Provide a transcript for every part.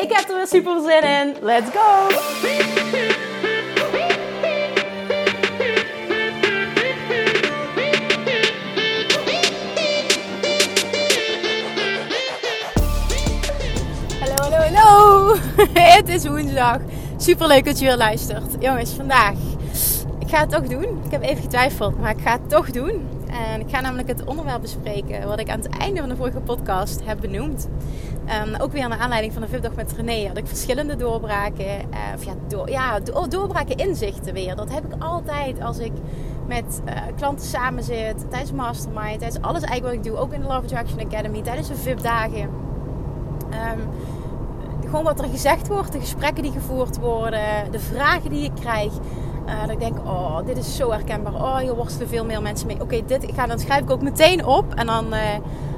Ik heb er weer super zin in. Let's go! Hallo, hallo, hallo! Het is woensdag. Super leuk dat je weer luistert. Jongens, vandaag. Ik ga het toch doen. Ik heb even getwijfeld, maar ik ga het toch doen. En ik ga namelijk het onderwerp bespreken wat ik aan het einde van de vorige podcast heb benoemd. Um, ook weer naar aanleiding van de VIP-dag met René had ik verschillende doorbraken. Uh, of ja, ja do doorbraken inzichten weer. Dat heb ik altijd als ik met uh, klanten samen zit. Tijdens Mastermind. Tijdens alles eigenlijk wat ik doe. Ook in de Love Attraction Academy. Tijdens de VIP-dagen. Um, gewoon wat er gezegd wordt. De gesprekken die gevoerd worden. De vragen die ik krijg. Uh, dat ik denk, oh, dit is zo herkenbaar. Oh, hier worstelen veel meer mensen mee. Oké, dit ik ga, dan schrijf ik ook meteen op. En dan,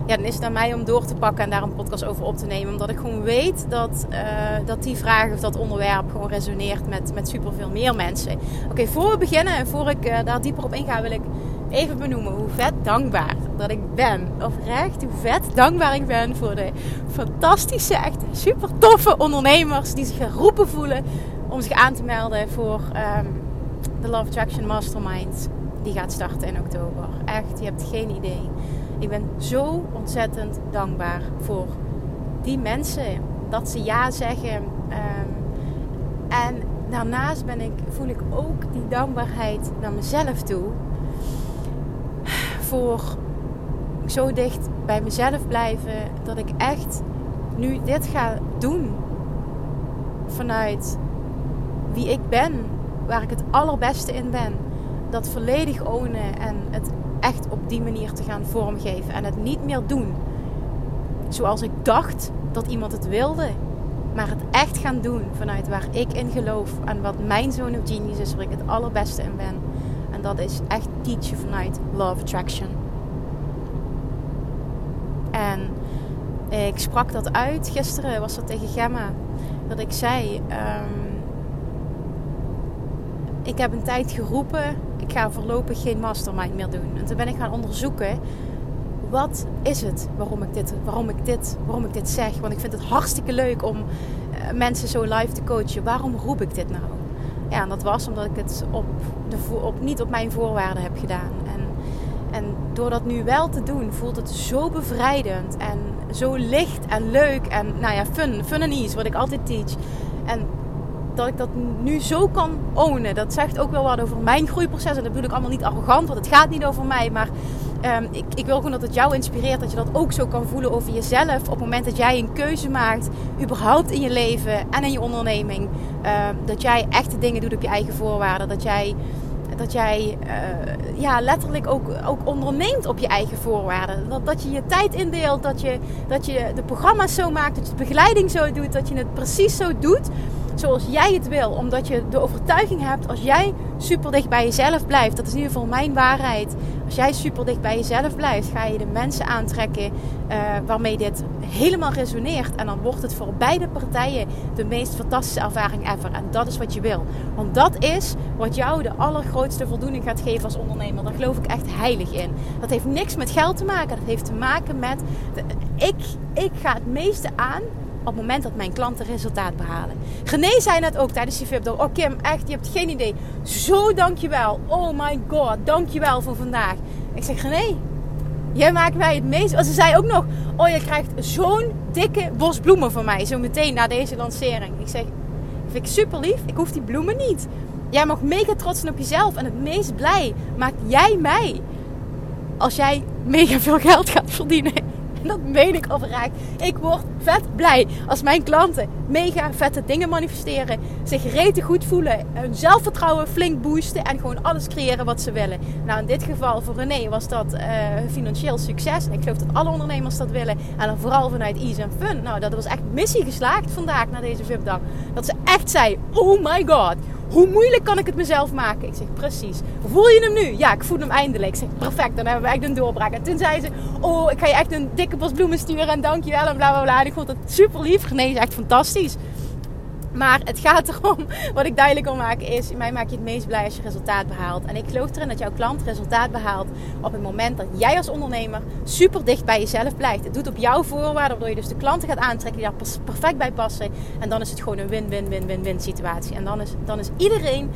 ja, dan is het aan mij om door te pakken en daar een podcast over op te nemen. Omdat ik gewoon weet dat, uh, dat die vraag of dat onderwerp gewoon resoneert met, met superveel meer mensen. Oké, voor we beginnen en voor ik daar dieper op inga, wil ik even benoemen hoe vet dankbaar dat ik ben. Oprecht, hoe vet dankbaar ik ben voor de fantastische, echt super toffe ondernemers die zich geroepen voelen om zich aan te melden voor... Um, de Love Attraction Mastermind. Die gaat starten in oktober. Echt, je hebt geen idee. Ik ben zo ontzettend dankbaar voor die mensen. Dat ze ja zeggen. Um, en daarnaast ben ik, voel ik ook die dankbaarheid naar mezelf toe. Voor zo dicht bij mezelf blijven. Dat ik echt nu dit ga doen. Vanuit wie ik ben waar ik het allerbeste in ben. Dat volledig ownen en het echt op die manier te gaan vormgeven. En het niet meer doen zoals ik dacht dat iemand het wilde. Maar het echt gaan doen vanuit waar ik in geloof. En wat mijn zone of genius is, waar ik het allerbeste in ben. En dat is echt teachen vanuit Love Attraction. En ik sprak dat uit. Gisteren was dat tegen Gemma. Dat ik zei... Um, ik heb een tijd geroepen, ik ga voorlopig geen mastermind meer doen. En toen ben ik gaan onderzoeken, wat is het waarom ik dit, waarom ik dit, waarom ik dit zeg? Want ik vind het hartstikke leuk om uh, mensen zo live te coachen. Waarom roep ik dit nou? Ja, en dat was omdat ik het op de, niet op mijn voorwaarden heb gedaan. En, en door dat nu wel te doen, voelt het zo bevrijdend en zo licht en leuk en nou ja, fun, fun en ease, wat ik altijd teach. En dat ik dat nu zo kan ownen. Dat zegt ook wel wat over mijn groeiproces. En dat bedoel ik allemaal niet arrogant, want het gaat niet over mij. Maar um, ik, ik, wil gewoon dat het jou inspireert. Dat je dat ook zo kan voelen over jezelf. Op het moment dat jij een keuze maakt, überhaupt in je leven en in je onderneming. Um, dat jij echte dingen doet op je eigen voorwaarden. Dat jij dat jij uh, ja, letterlijk ook, ook onderneemt op je eigen voorwaarden. Dat, dat je je tijd indeelt, dat je, dat je de programma's zo maakt, dat je de begeleiding zo doet, dat je het precies zo doet zoals jij het wil. Omdat je de overtuiging hebt, als jij super dicht bij jezelf blijft, dat is in ieder geval mijn waarheid. Als jij super dicht bij jezelf blijft, ga je de mensen aantrekken uh, waarmee dit helemaal resoneert. En dan wordt het voor beide partijen de meest fantastische ervaring ever. En dat is wat je wil. Want dat is wat jou de allergrootste voldoening gaat geven als ondernemer. Daar geloof ik echt heilig in. Dat heeft niks met geld te maken. Dat heeft te maken met. De, ik, ik ga het meeste aan op het moment dat mijn klanten resultaat behalen. René zei net ook tijdens die VIP Oh Kim, echt, je hebt geen idee. Zo dankjewel. Oh my god, dankjewel voor vandaag. Ik zeg René, jij maakt mij het meest... Ze zei ook nog, oh je krijgt zo'n dikke bos bloemen van mij. Zo meteen na deze lancering. Ik zeg, vind ik super lief. Ik hoef die bloemen niet. Jij mag mega trots zijn op jezelf. En het meest blij maakt jij mij. Als jij mega veel geld gaat verdienen dat meen ik oprecht. Ik word vet blij als mijn klanten mega vette dingen manifesteren. Zich rete goed voelen. Hun zelfvertrouwen flink boosten. En gewoon alles creëren wat ze willen. Nou, in dit geval voor René was dat uh, financieel succes. En ik geloof dat alle ondernemers dat willen. En dan vooral vanuit ease en fun. Nou, dat was echt missie geslaagd vandaag na deze VIP-dag. Dat ze echt zei, oh my god. Hoe moeilijk kan ik het mezelf maken? Ik zeg, precies. Voel je hem nu? Ja, ik voel hem eindelijk. Ik zeg, perfect. Dan hebben we echt een doorbraak. En toen zei ze, oh, ik ga je echt een dikke bos bloemen sturen. En dankjewel en bla bla bla. Ik vond het super lief. Nee, is echt fantastisch. Maar het gaat erom, wat ik duidelijk wil maken is, in mij maak je het meest blij als je resultaat behaalt. En ik geloof erin dat jouw klant resultaat behaalt op het moment dat jij als ondernemer super dicht bij jezelf blijft. Het doet op jouw voorwaarden, waardoor je dus de klanten gaat aantrekken die daar perfect bij passen. En dan is het gewoon een win-win-win-win-win situatie. En dan is, dan is iedereen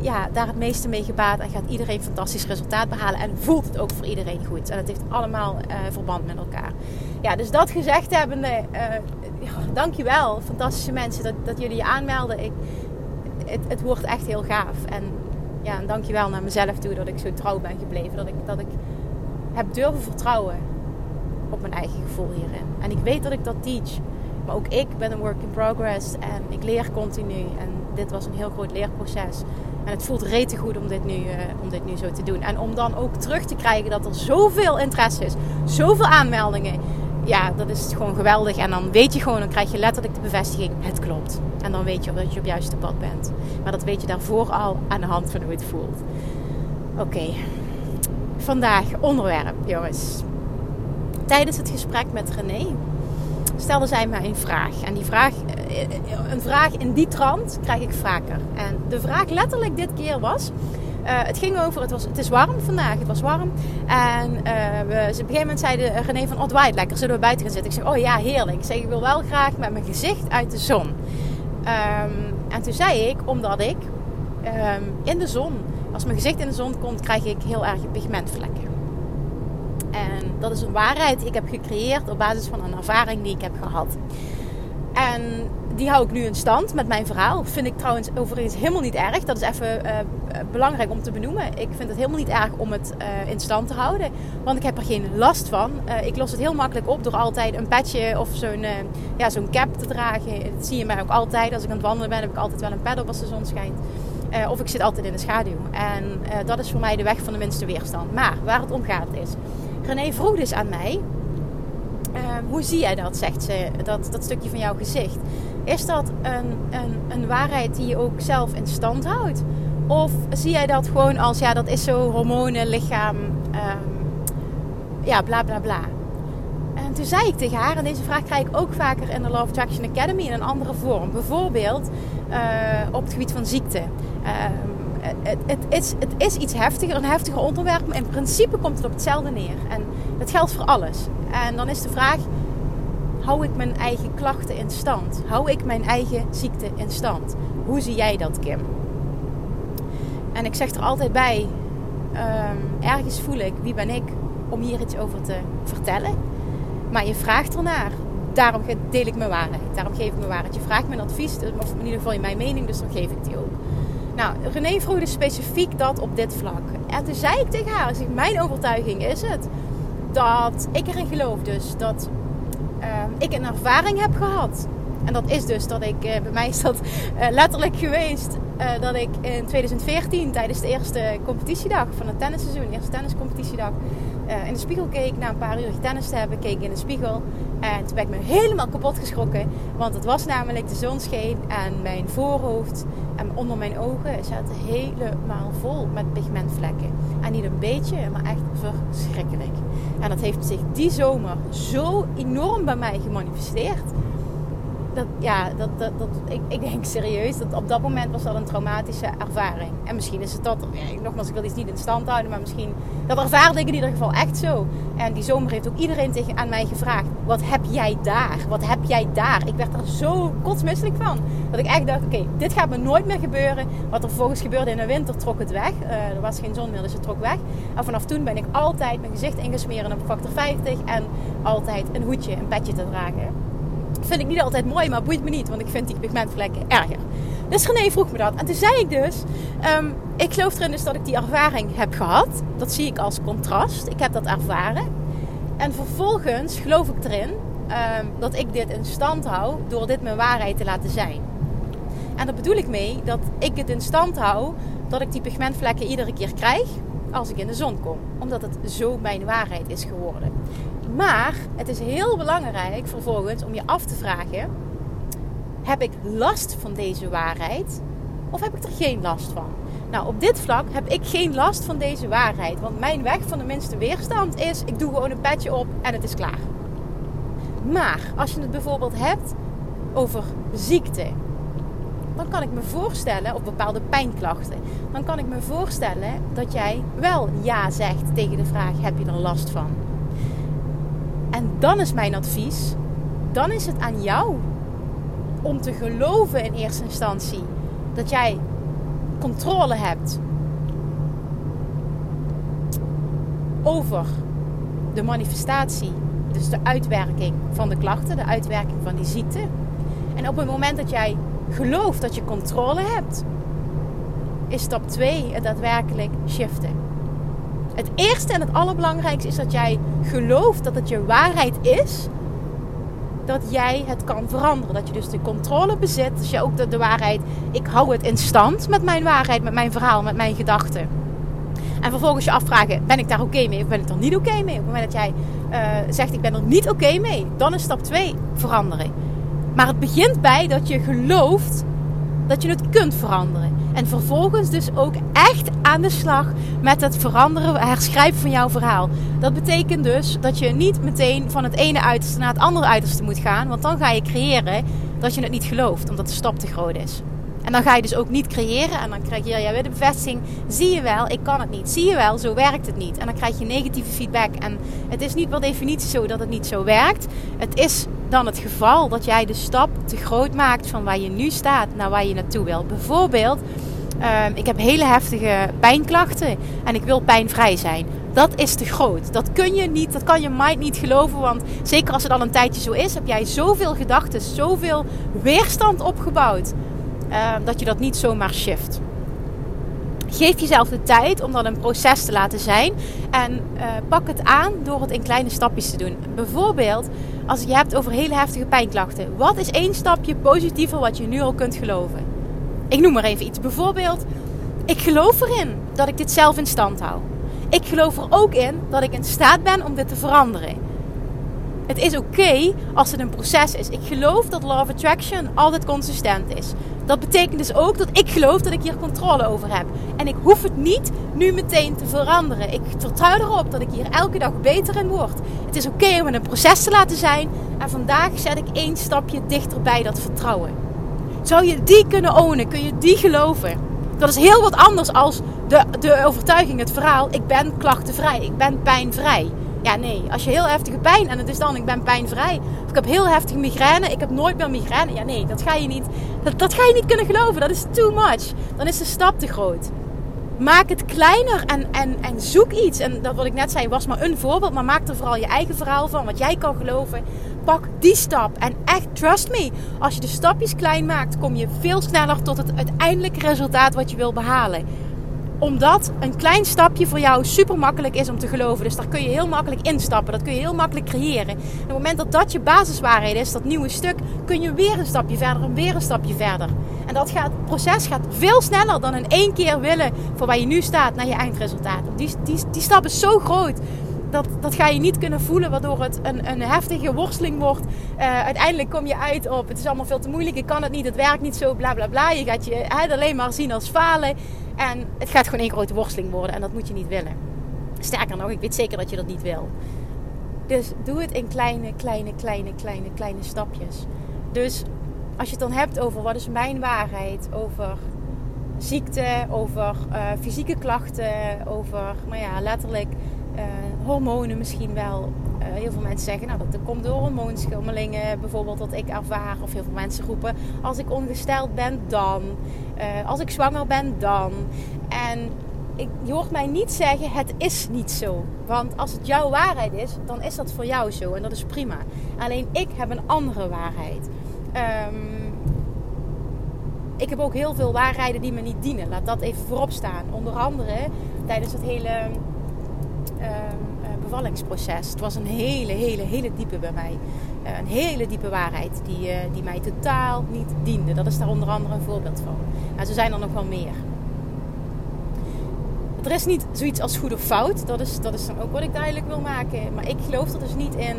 ja, daar het meeste mee gebaat en gaat iedereen fantastisch resultaat behalen. En voelt het ook voor iedereen goed. En het heeft allemaal uh, verband met elkaar. Ja, dus dat gezegd hebbende, uh, dankjewel, fantastische mensen, dat, dat jullie je aanmelden. Ik, het, het wordt echt heel gaaf. En ja, en dankjewel naar mezelf toe dat ik zo trouw ben gebleven. Dat ik, dat ik heb durven vertrouwen op mijn eigen gevoel hierin. En ik weet dat ik dat teach. Maar ook ik ben een work in progress en ik leer continu. En dit was een heel groot leerproces. En het voelt rete goed om dit, nu, uh, om dit nu zo te doen. En om dan ook terug te krijgen dat er zoveel interesse is, zoveel aanmeldingen ja, dat is gewoon geweldig. En dan weet je gewoon, dan krijg je letterlijk de bevestiging, het klopt. En dan weet je dat je op het juiste pad bent. Maar dat weet je daarvoor al aan de hand van hoe het voelt. Oké, vandaag onderwerp, jongens. Tijdens het gesprek met René stelde zij mij een vraag. En die vraag, eh, een vraag in die trant krijg ik vaker. En de vraag letterlijk dit keer was het ging over, het, was, het is warm vandaag, het was warm. En uh, we, op een gegeven moment zeiden René van, oh het lekker, zullen we buiten gaan zitten? Ik zeg, oh ja, heerlijk. Ik zeg, ik wil wel graag met mijn gezicht uit de zon. Um, en toen zei ik, omdat ik um, in de zon, als mijn gezicht in de zon komt, krijg ik heel erg pigmentvlekken. En dat is een waarheid die ik heb gecreëerd op basis van een ervaring die ik heb gehad. En die hou ik nu in stand met mijn verhaal. Vind ik trouwens overigens helemaal niet erg. Dat is even uh, belangrijk om te benoemen. Ik vind het helemaal niet erg om het uh, in stand te houden. Want ik heb er geen last van. Uh, ik los het heel makkelijk op door altijd een petje of zo'n ja, zo'n cap te dragen. Dat zie je mij ook altijd. Als ik aan het wandelen ben, heb ik altijd wel een pad op als de zon schijnt. of ik zit altijd in de schaduw. En dat is voor mij de weg van de minste weerstand. Maar waar het om gaat is... René vroeg dus aan mij... Hoe zie jij dat, zegt ze, dat, dat stukje van jouw gezicht? Is dat een, een, een waarheid die je ook zelf in stand houdt? Of zie jij dat gewoon als, ja, dat is zo hormonen, lichaam, um, ja, bla bla bla. En toen zei ik tegen haar, en deze vraag krijg ik ook vaker in de Love Attraction Academy in een andere vorm. Bijvoorbeeld uh, op het gebied van ziekte. Het, het, is, het is iets heftiger, een heftiger onderwerp, maar in principe komt het op hetzelfde neer. En dat geldt voor alles. En dan is de vraag, hou ik mijn eigen klachten in stand? Hou ik mijn eigen ziekte in stand? Hoe zie jij dat, Kim? En ik zeg er altijd bij, um, ergens voel ik, wie ben ik om hier iets over te vertellen? Maar je vraagt ernaar. Daarom deel ik mijn waarheid. Daarom geef ik mijn waarheid. Je vraagt mijn advies, dus- of in ieder geval in mijn mening, dus dan geef ik die ook. Nou, René vroeg dus specifiek dat op dit vlak. En toen zei ik tegen haar, mijn overtuiging is het dat ik erin geloof dus dat ik een ervaring heb gehad. En dat is dus dat ik, uh, bij mij is dat uh, letterlijk geweest, uh, dat ik in 2014 tijdens de eerste competitiedag van het tennisseizoen, de eerste tenniscompetitiedag, in de spiegel keek. Na een paar uur tennis te hebben, keek ik in de spiegel. En toen ben ik me helemaal kapot geschrokken. Want het was namelijk de zon scheen en mijn voorhoofd en onder mijn ogen zaten helemaal vol met pigmentvlekken. En niet een beetje, maar echt verschrikkelijk. En dat heeft zich die zomer zo enorm bij mij gemanifesteerd. Dat, ja, dat, dat, ik, ik denk serieus dat op dat moment was dat een traumatische ervaring. En misschien is het dat, nogmaals, ik wil iets niet in stand houden, maar misschien, dat ervaarde ik in ieder geval echt zo. En die zomer heeft ook iedereen tegen, aan mij gevraagd, wat heb jij daar? Wat heb jij daar? Ik werd er zo kotsmisselijk van. Dat ik echt dacht, oké, dit gaat me nooit meer gebeuren. Wat er vervolgens gebeurde in de winter, trok het weg. Uh, er was geen zon meer, dus het trok weg. En vanaf toen ben ik altijd mijn gezicht ingesmeren op factor 50 en altijd een hoedje, een petje te dragen vind ik niet altijd mooi, maar boeit me niet. Want ik vind die pigmentvlekken erger. Dus René vroeg me dat. En toen zei ik dus, um, ik geloof erin dus dat ik die ervaring heb gehad. Dat zie ik als contrast. Ik heb dat ervaren. En vervolgens geloof ik erin ehm, dat ik dit in stand hou door dit mijn waarheid te laten zijn. En daar bedoel ik mee dat ik het in stand hou dat ik die pigmentvlekken iedere keer krijg als ik in de zon kom. Omdat het zo mijn waarheid is geworden. Maar het is heel belangrijk vervolgens om je af te vragen: heb ik last van deze waarheid of heb ik er geen last van? Nou, op dit vlak heb ik geen last van deze waarheid. Want mijn weg van de minste weerstand is: ik doe gewoon een petje op en het is klaar. Maar als je het bijvoorbeeld hebt over ziekte, dan kan ik me voorstellen, of bepaalde pijnklachten, dan kan ik me voorstellen dat jij wel ja zegt tegen de vraag: heb je er last van? En dan is mijn advies, dan is het aan jou om te geloven in eerste instantie dat jij controle hebt over de manifestatie, dus de uitwerking van de klachten, de uitwerking van die ziekte. En op het moment dat jij gelooft dat je controle hebt, is stap 2 het daadwerkelijk shiften. Het eerste en het allerbelangrijkste is dat jij gelooft dat het je waarheid is dat jij het kan veranderen. Dat je dus de controle bezit. Dus je ook de, de waarheid. Ik hou het in stand met mijn waarheid, met mijn verhaal, met mijn gedachten. En vervolgens je afvragen: ben ik daar oké mee of ben ik er niet oké mee? Op het moment dat jij uh, zegt: ik ben er niet oké mee, dan is stap 2 veranderen. Maar het begint bij dat je gelooft dat je het kunt veranderen. En vervolgens dus ook echt aan de slag met het veranderen, herschrijven van jouw verhaal. Dat betekent dus dat je niet meteen van het ene uiterste naar het andere uiterste moet gaan. Want dan ga je creëren dat je het niet gelooft, omdat de stap te groot is. En dan ga je dus ook niet creëren en dan krijg je weer de bevestiging. Zie je wel, ik kan het niet. Zie je wel, zo werkt het niet. En dan krijg je negatieve feedback. En het is niet per definitie zo dat het niet zo werkt. Het is dan het geval dat jij de stap te groot maakt van waar je nu staat naar waar je naartoe wil. Bijvoorbeeld, uh, ik heb hele heftige pijnklachten en ik wil pijnvrij zijn. Dat is te groot. Dat kun je niet, dat kan je mind niet geloven. Want zeker als het al een tijdje zo is, heb jij zoveel gedachten, zoveel weerstand opgebouwd. Uh, dat je dat niet zomaar shift. Geef jezelf de tijd om dat een proces te laten zijn. En uh, pak het aan door het in kleine stapjes te doen. Bijvoorbeeld, als je hebt over hele heftige pijnklachten. Wat is één stapje positiever wat je nu al kunt geloven? Ik noem maar even iets. Bijvoorbeeld, ik geloof erin dat ik dit zelf in stand hou. Ik geloof er ook in dat ik in staat ben om dit te veranderen. Het is oké als het een proces is. Ik geloof dat Law of Attraction altijd consistent is. Dat betekent dus ook dat ik geloof dat ik hier controle over heb. En ik hoef het niet nu meteen te veranderen. Ik vertrouw erop dat ik hier elke dag beter in word. Het is oké om het een proces te laten zijn. En vandaag zet ik één stapje dichter bij dat vertrouwen. Zou je die kunnen ownen? Kun je die geloven? Dat is heel wat anders als de, de overtuiging, het verhaal. Ik ben klachtenvrij. Ik ben pijnvrij. Ja, nee. Als je heel heftige pijn en het is dan ik ben pijnvrij. Of ik heb heel heftige migraine. Ik heb nooit meer migraine. Ja, nee. Dat ga je niet, dat, dat ga je niet kunnen geloven. Dat is too much. Dan is de stap te groot. Maak het kleiner en, en, en zoek iets. En dat wat ik net zei was maar een voorbeeld. Maar maak er vooral je eigen verhaal van. Wat jij kan geloven. Pak die stap. En echt, trust me. Als je de stapjes klein maakt, kom je veel sneller tot het uiteindelijke resultaat wat je wil behalen omdat een klein stapje voor jou super makkelijk is om te geloven. Dus daar kun je heel makkelijk instappen. Dat kun je heel makkelijk creëren. En op het moment dat dat je basiswaarheid is, dat nieuwe stuk, kun je weer een stapje verder en weer een stapje verder. En dat gaat, proces gaat veel sneller dan in één keer willen voor waar je nu staat naar je eindresultaat. Die, die, die stap is zo groot. Dat, dat ga je niet kunnen voelen, waardoor het een, een heftige worsteling wordt. Uh, uiteindelijk kom je uit op: het is allemaal veel te moeilijk, ik kan het niet, het werkt niet zo, bla bla bla. Je gaat je alleen maar zien als falen. En het gaat gewoon één grote worsteling worden en dat moet je niet willen. Sterker nog, ik weet zeker dat je dat niet wil. Dus doe het in kleine, kleine, kleine, kleine, kleine stapjes. Dus als je het dan hebt over wat is mijn waarheid, over ziekte, over uh, fysieke klachten, over, nou ja, letterlijk uh, hormonen misschien wel. Uh, heel veel mensen zeggen, nou dat komt door hormoonschommelingen bijvoorbeeld wat ik ervaar. Of heel veel mensen roepen, als ik ongesteld ben dan. Uh, als ik zwanger ben dan. En ik, je hoort mij niet zeggen, het is niet zo. Want als het jouw waarheid is, dan is dat voor jou zo. En dat is prima. Alleen ik heb een andere waarheid. Um, ik heb ook heel veel waarheden die me niet dienen. Laat dat even voorop staan. Onder andere tijdens het hele bevallingsproces. Het was een hele, hele, hele diepe bij mij. een hele diepe waarheid die, die mij totaal niet diende. Dat is daar onder andere een voorbeeld van. En zo zijn er nog wel meer er is niet zoiets als goed of fout. Dat is, dat is dan ook wat ik duidelijk wil maken. Maar ik geloof er dus niet in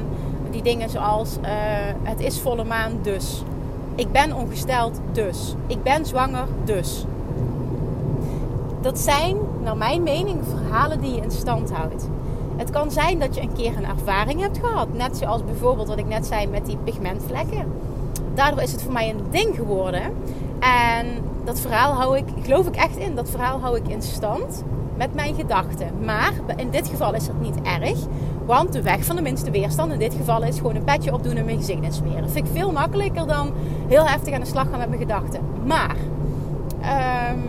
die dingen zoals het is volle maan dus. Ik ben ongesteld dus. Ik ben zwanger dus. Dat zijn, naar mijn mening, verhalen die je in stand houdt. Het kan zijn dat je een keer een ervaring hebt gehad. Net zoals bijvoorbeeld wat ik net zei met die pigmentvlekken. Daardoor is het voor mij een ding geworden. En dat verhaal hou ik, geloof ik echt in, dat verhaal hou ik in stand met mijn gedachten. Maar in dit geval is dat niet erg. Want de weg van de minste weerstand in dit geval is gewoon een petje opdoen en mijn gezicht insmeren. Dat vind ik veel makkelijker dan heel heftig aan de slag gaan met mijn gedachten. Maar um,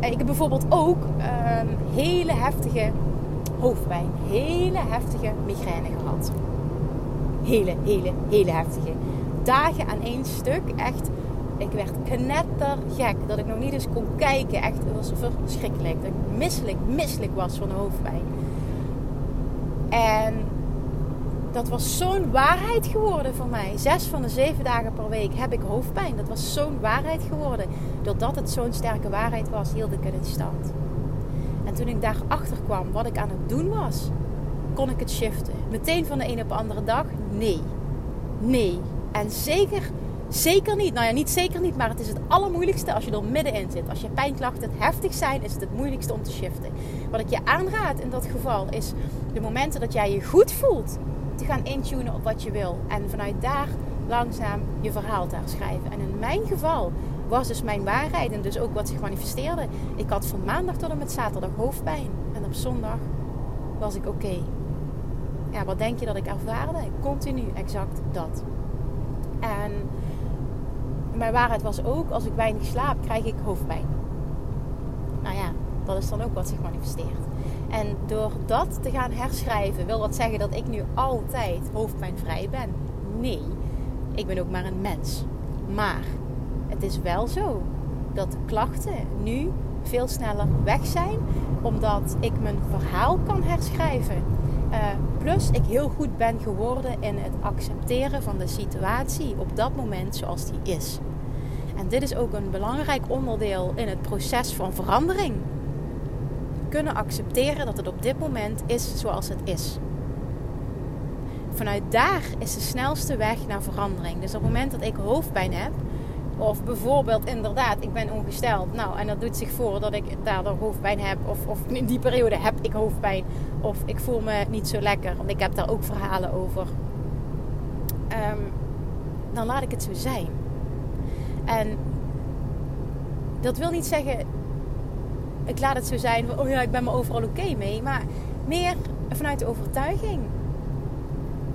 ik heb bijvoorbeeld ook um, hele heftige hoofdpijn. Hele heftige migraine gehad. Hele, hele, hele heftige. Dagen aan één stuk. Echt ik werd knettergek. Dat ik nog niet eens kon kijken. Echt, het was verschrikkelijk. Dat ik misselijk, misselijk was van de hoofdpijn. En dat was zo'n waarheid geworden voor mij. Zes van de zeven dagen per week heb ik hoofdpijn. Dat was zo'n waarheid geworden. Doordat het zo'n sterke waarheid was, hield ik het in stand. En toen ik daarachter kwam wat ik aan het doen was, kon ik het shiften. Meteen van de een op de andere dag? Nee. Nee. En zeker Zeker niet. Nou ja, niet zeker niet, maar het is het allermoeilijkste als je er middenin zit. Als je pijnklachten heftig zijn, is het het moeilijkste om te shiften. Wat ik je aanraad in dat geval is de momenten dat jij je goed voelt, te gaan intunen op wat je wil. En vanuit daar langzaam je verhaal te herschrijven. En in mijn geval was dus mijn waarheid en dus ook wat zich manifesteerde. Ik had van maandag tot en met zaterdag hoofdpijn. En op zondag was ik oké. Ja, wat denk je dat ik ervaarde? Continu exact dat. En mijn waarheid was ook, als ik weinig slaap, krijg ik hoofdpijn. Nou ja, dat is dan ook wat zich manifesteert. En door dat te gaan herschrijven, wil dat zeggen dat ik nu altijd hoofdpijnvrij ben? Nee, ik ben ook maar een mens. Maar het is wel zo dat de klachten nu veel sneller weg zijn, omdat ik mijn verhaal kan herschrijven. Uh, plus ik heel goed ben geworden in het accepteren van de situatie op dat moment zoals die is. En dit is ook een belangrijk onderdeel in het proces van verandering. Kunnen accepteren dat het op dit moment is zoals het is. Vanuit daar is de snelste weg naar verandering. Dus op het moment dat ik hoofdpijn heb, of bijvoorbeeld inderdaad, ik ben ongesteld. Nou, en dat doet zich voor dat ik daardoor hoofdpijn heb. Of, of in die periode heb ik hoofdpijn. Of ik voel me niet zo lekker. Want ik heb daar ook verhalen over. Ehm, dan laat ik het zo zijn. En dat wil niet zeggen, ik laat het zo zijn, oh ja, ik ben me overal oké mee. Maar meer vanuit de overtuiging.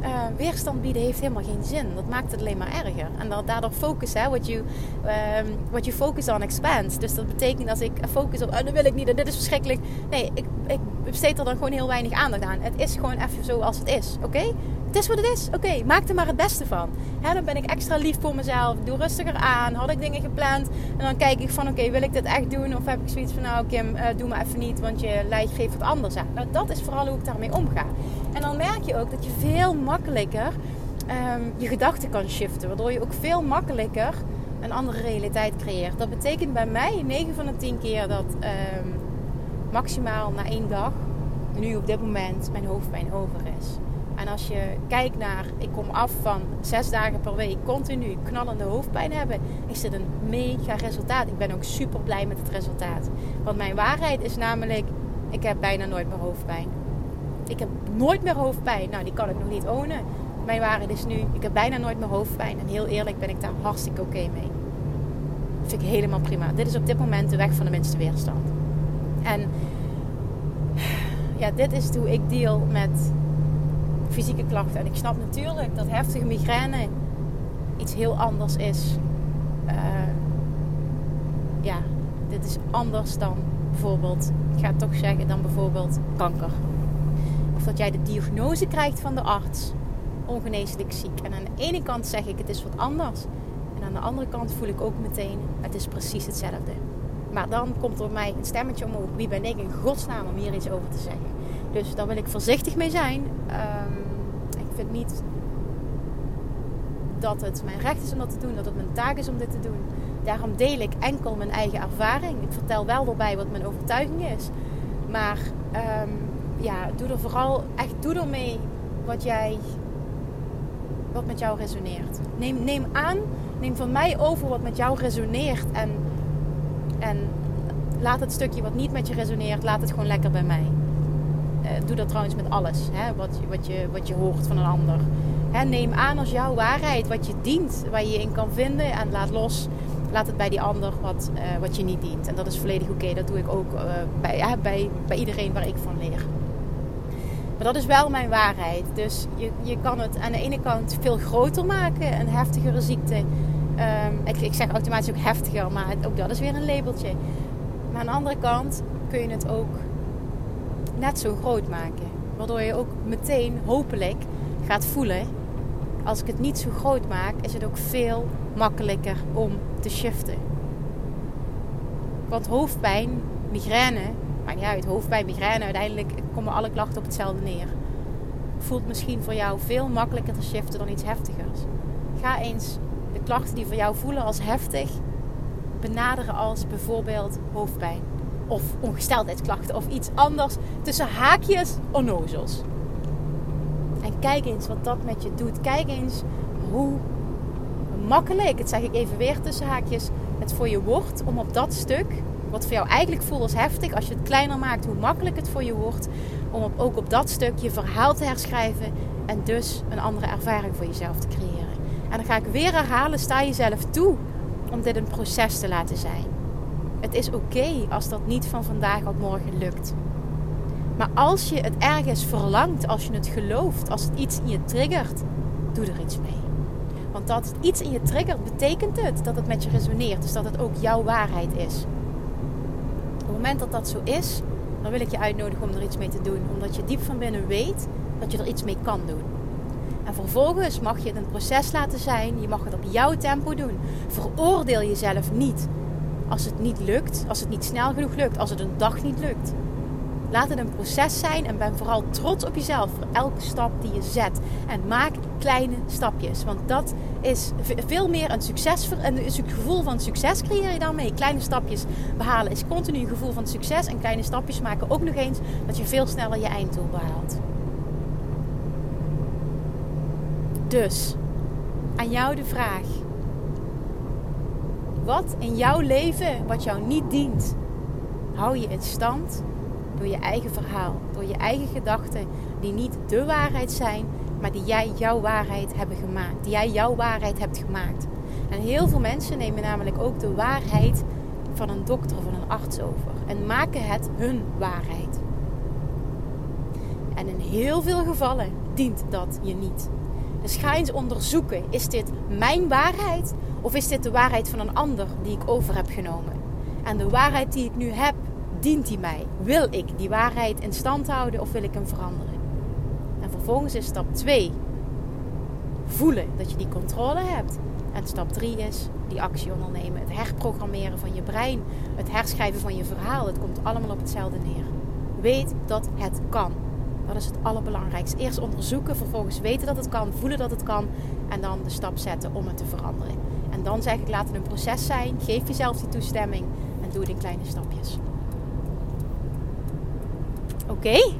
Uh, weerstand bieden heeft helemaal geen zin. Dat maakt het alleen maar erger. En daardoor focus, hè, what you, um, what you focus on expands. Dus dat betekent als ik focus op, oh, dat wil ik niet en dit is verschrikkelijk. Nee, ik, ik besteed er dan gewoon heel weinig aandacht aan. Het is gewoon even zo als het is, oké? Het is wat het is. Oké, maak er maar het beste van. Hè, dan ben ik extra lief voor mezelf. Doe rustiger aan. Had ik dingen gepland. En dan kijk ik van oké, wil ik dit echt doen? Of heb ik zoiets van nou Kim, uh, doe maar even niet. Want je lijf geeft wat anders aan. Nou, dat is vooral hoe ik daarmee omga. En dan merk je ook dat je veel makkelijker um, je gedachten kan shiften. Waardoor je ook veel makkelijker een andere realiteit creëert. Dat betekent bij mij 9 van de 10 keer dat um, maximaal na één dag, nu op dit moment, mijn hoofdpijn over is. En als je kijkt naar, ik kom af van zes dagen per week continu knallende hoofdpijn hebben, is dit een mega resultaat. Ik ben ook super blij met het resultaat. Want mijn waarheid is namelijk, ik heb bijna nooit meer hoofdpijn. Ik heb nooit meer hoofdpijn. Nou, die kan ik nog niet ownen. Mijn waarheid is nu, ik heb bijna nooit meer hoofdpijn. En heel eerlijk ben ik daar hartstikke oké mee. Vind ik helemaal prima. Dit is op dit moment de weg van de minste weerstand. En ja, dit is hoe ik deal met fysieke klachten. En ik snap natuurlijk dat heftige migraine iets heel anders is. Uh, ja, dit is anders dan bijvoorbeeld, ik ga het toch zeggen, dan bijvoorbeeld kanker. Of dat jij de diagnose krijgt van de arts, ongeneeslijk ziek. En aan de ene kant zeg ik het is wat anders. En aan de andere kant voel ik ook meteen, het is precies hetzelfde. Maar dan komt er mij een stemmetje omhoog. Wie ben ik in godsnaam om hier iets over te zeggen? Dus daar wil ik voorzichtig mee zijn. Um, ik vind niet dat het mijn recht is om dat te doen, dat het mijn taak is om dit te doen. Daarom deel ik enkel mijn eigen ervaring. Ik vertel wel erbij wat mijn overtuiging is. Maar um, ja, doe er vooral echt doe ermee wat jij wat met jou resoneert. Neem, neem aan, neem van mij over wat met jou resoneert en, en laat het stukje wat niet met je resoneert, laat het gewoon lekker bij mij. Uh, doe dat trouwens met alles, hè, wat, wat, je, wat je hoort van een ander. Hè, neem aan als jouw waarheid, wat je dient, waar je je in kan vinden en laat los. Laat het bij die ander wat, uh, wat je niet dient. En dat is volledig oké. Dat doe ik ook uh, bij, bij, bij iedereen waar ik van leer. Maar dat is wel mijn waarheid. Dus je, je kan het aan de ene kant veel groter maken, een heftigere ziekte. Um, ik, ik, zeg automatisch ook heftiger, maar ook dat is weer een labeltje. Maar aan de andere kant kun je het ook net zo groot maken. Waardoor je ook meteen hopelijk gaat voelen. Als ik het niet zo groot maak, is het ook veel makkelijker om te shiften. Want hoofdpijn, migraine, maakt niet uit, hoofdpijn, migraine, uiteindelijk komen alle klachten op hetzelfde neer. Voelt misschien voor jou veel makkelijker te shiften dan iets heftigers. Ga eens de klachten die voor jou voelen als heftig benaderen als bijvoorbeeld hoofdpijn of ongesteldheidsklachten of iets anders tussen haakjes onnozels. En kijk eens wat dat met je doet. Kijk eens hoe makkelijk, het zeg ik even weer tussen haakjes, het voor je wordt om op dat stuk wat voor jou eigenlijk voelt als heftig, als je het kleiner maakt, hoe makkelijk het voor je wordt om op, ook op dat stuk je verhaal te herschrijven en dus een andere ervaring voor jezelf te creëren. En dan ga ik weer herhalen, sta jezelf toe om dit een proces te laten zijn. Het is oké als dat niet van vandaag op morgen lukt. Maar als je het ergens verlangt, als je het gelooft, als het iets in je triggert, doe er iets mee. Want dat het iets in je triggert, betekent het dat het met je resoneert. Dus dat het ook jouw waarheid is moment dat dat zo is, dan wil ik je uitnodigen om er iets mee te doen. Omdat je diep van binnen weet dat je er iets mee kan doen. En vervolgens mag je het een proces laten zijn. Je mag het op jouw tempo doen. Veroordeel jezelf niet als het niet lukt, als het niet snel genoeg lukt, als het een dag niet lukt. Laat het een proces zijn en ben vooral trots op jezelf voor elke stap die je zet. En maak kleine stapjes. Want dat is veel meer een, succes, een gevoel van succes creëer je dan mee. Kleine stapjes behalen is continu een gevoel van succes. En kleine stapjes maken ook nog eens dat je veel sneller je einddoel behaalt. Dus, aan jou de vraag. Wat in jouw leven wat jou niet dient, hou je in stand door je eigen verhaal, door je eigen gedachten, die niet de waarheid zijn, maar die jij jouw waarheid hebben gemaakt. Die jij jouw waarheid hebt gemaakt. En heel veel mensen nemen namelijk ook de waarheid van een dokter of van een arts over en maken het hun waarheid. En in heel veel gevallen dient dat je niet. Dus ga eens onderzoeken: is dit mijn waarheid of is dit de waarheid van een ander die ik over heb genomen? En de waarheid die ik nu heb, dient die mij? Wil ik die waarheid in stand houden of wil ik hem veranderen? En vervolgens is stap 2 voelen dat je die controle hebt. En stap 3 is die actie ondernemen. Het herprogrammeren van je brein. Het herschrijven van je verhaal. Het komt allemaal op hetzelfde neer. Weet dat het kan. Dat is het allerbelangrijkste. Eerst onderzoeken, vervolgens weten dat het kan, voelen dat het kan. En dan de stap zetten om het te veranderen. En dan zeg ik laat het een proces zijn. Geef jezelf die toestemming en doe het in kleine stapjes. Oké?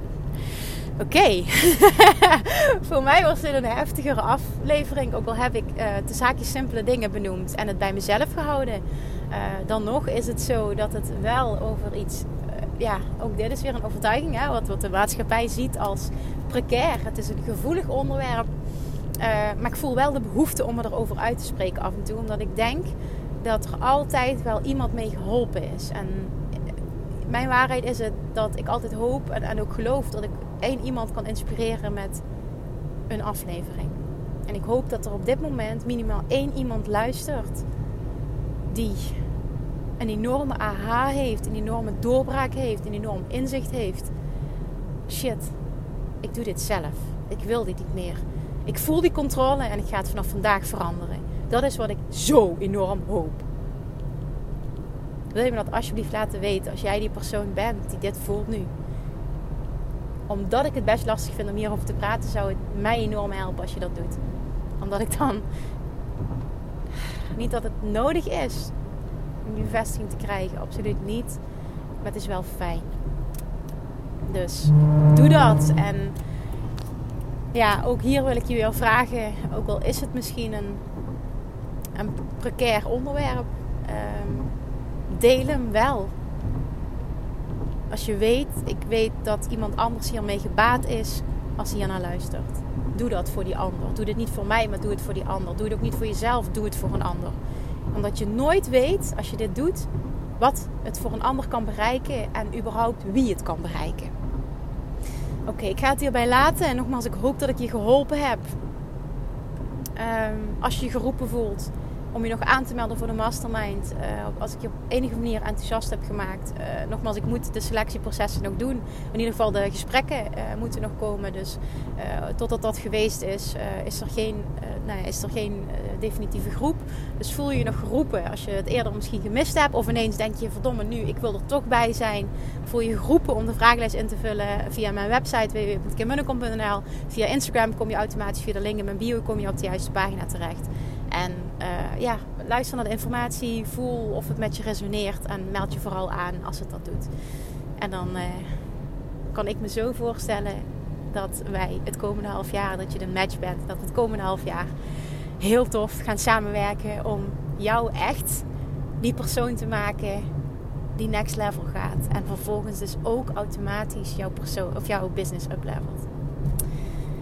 Oké. Voor mij was dit een heftigere aflevering. Ook al heb ik uh, de zaakjes simpele dingen benoemd en het bij mezelf gehouden. Uh, dan nog is het zo dat het wel over iets. Ja, ook dit is weer een overtuiging. Hè, wat, wat de maatschappij ziet als precair. Het is een gevoelig onderwerp. maar ik voel wel de behoefte om erover uit te spreken af en toe. Omdat ik denk dat er altijd wel iemand mee geholpen is. En mijn waarheid is het dat ik altijd hoop en, en ook geloof dat ik één iemand kan inspireren met een aflevering. En ik hoop dat er op dit moment minimaal één iemand luistert die een enorme aha heeft, een enorme doorbraak heeft, een enorm inzicht heeft. Shit, ik doe dit zelf. Ik wil dit niet meer. Ik voel die controle en ik ga het vanaf vandaag veranderen. Dat is wat ik zo enorm hoop. wil je me dat alsjeblieft laten weten als jij die persoon bent die dit voelt nu. Omdat ik het best lastig vind om hierover te praten, zou het mij enorm helpen als je dat doet. Omdat ik dan niet dat het nodig is om die bevestiging te krijgen, absoluut niet. Maar het is wel fijn. Dus doe dat. En ja, ook hier wil ik je weer vragen, ook al is het misschien een, een precair onderwerp, um, deel hem wel. Als je weet, ik weet dat iemand anders hiermee gebaat is als hij naar luistert. Doe dat voor die ander. Doe dit niet voor mij, maar doe het voor die ander. Doe het ook niet voor jezelf, doe het voor een ander. Omdat je nooit weet, als je dit doet, wat het voor een ander kan bereiken en überhaupt wie het kan bereiken. Oké, ik ga het hierbij laten. En nogmaals, ik hoop dat ik je geholpen heb. Um, als je je geroepen voelt om je nog aan te melden voor de mastermind. Uh, als ik je op enige manier enthousiast heb gemaakt. Uh, nogmaals, ik moet de selectieprocessen nog doen. In ieder geval de gesprekken uh, moeten nog komen. Dus totdat dat geweest is, is er geen, nou, is er geen definitieve groep. Dus voel je je nog geroepen als je het eerder misschien gemist hebt. Of ineens denk je, verdomme nu, ik wil er toch bij zijn. Voel je geroepen om de vragenlijst in te vullen via mijn website www.kimmunnekom.nl. Via Instagram kom je automatisch via de link in mijn bio kom je op de juiste pagina terecht. En uh, ja, luister naar de informatie, voel of het met je resoneert en meld je vooral aan als het dat doet. En dan uh, kan ik me zo voorstellen dat wij het komende half jaar, dat je de match bent, dat het komende half jaar heel tof gaan samenwerken om jou echt die persoon te maken die next level gaat. En vervolgens dus ook automatisch jouw persoon of jouw business uplevelt.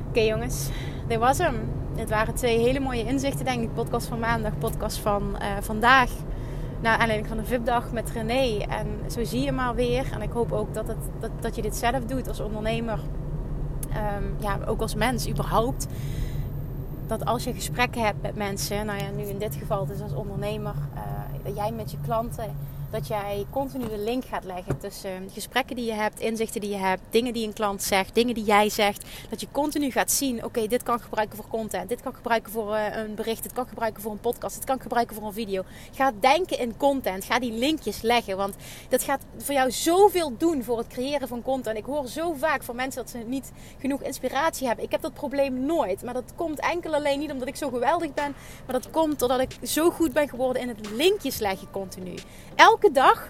Oké jongens, dit was hem. Het waren twee hele mooie inzichten, denk ik. Podcast van maandag, podcast van uh, vandaag. Naar aanleiding van de VIP-dag met René. En zo zie je maar weer. En ik hoop ook dat, dat, dat je dit zelf doet als ondernemer. Um, ja, ook als mens überhaupt. Dat als je gesprekken hebt met mensen, nou ja, nu in dit geval dus als ondernemer, uh, jij met je klanten dat jij continu de link gaat leggen tussen gesprekken die je hebt, inzichten die je hebt, dingen die een klant zegt, dingen die jij zegt. Dat je continu gaat zien, oké, dit kan ik gebruiken voor content, dit kan ik gebruiken voor uh, een bericht, dit kan ik gebruiken voor een podcast, dit kan ik gebruiken voor een video. Ga denken in content, ga die linkjes leggen, want dat gaat voor jou zoveel doen voor het creëren van content. Ik hoor zo vaak van mensen dat ze niet genoeg inspiratie hebben. Ik heb dat probleem nooit, maar dat komt enkel alleen niet omdat ik zo geweldig ben, maar dat komt doordat ik zo goed ben geworden in het linkjes leggen continu. Elke elke dag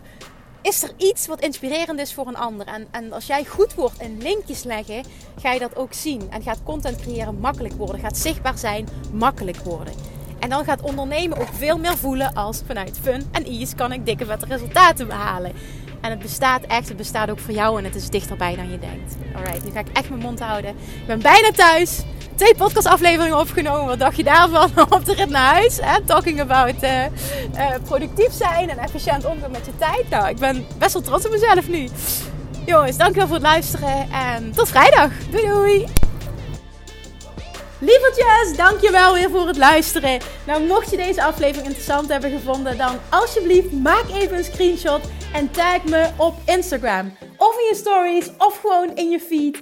is er iets wat inspirerend is voor een ander. En, en als jij goed wordt in linkjes leggen, ga je dat ook zien. En gaat content creëren makkelijk worden. Gaat zichtbaar zijn makkelijk worden. En dan gaat ondernemen ook veel meer voelen als vanuit fun en ease kan ik dikke vette resultaten behalen. En het bestaat echt, het bestaat ook voor jou en het is dichterbij dan je denkt. Alright, nu ga ik echt mijn mond houden. Ik ben bijna thuis twee podcastafleveringen opgenomen. Wat dacht je daarvan op de rit naar huis? Hè? Talking about uh, uh, productief zijn en efficiënt omgaan met je tijd. Nou, ik ben best wel trots op mezelf nu. Jongens, dankjewel voor het luisteren en tot vrijdag. Doei doei! Lievertjes, dankjewel weer voor het luisteren. Nou, mocht je deze aflevering interessant hebben gevonden, dan alsjeblieft maak even een screenshot en tag me op Instagram. Of in je stories, of gewoon in je feed.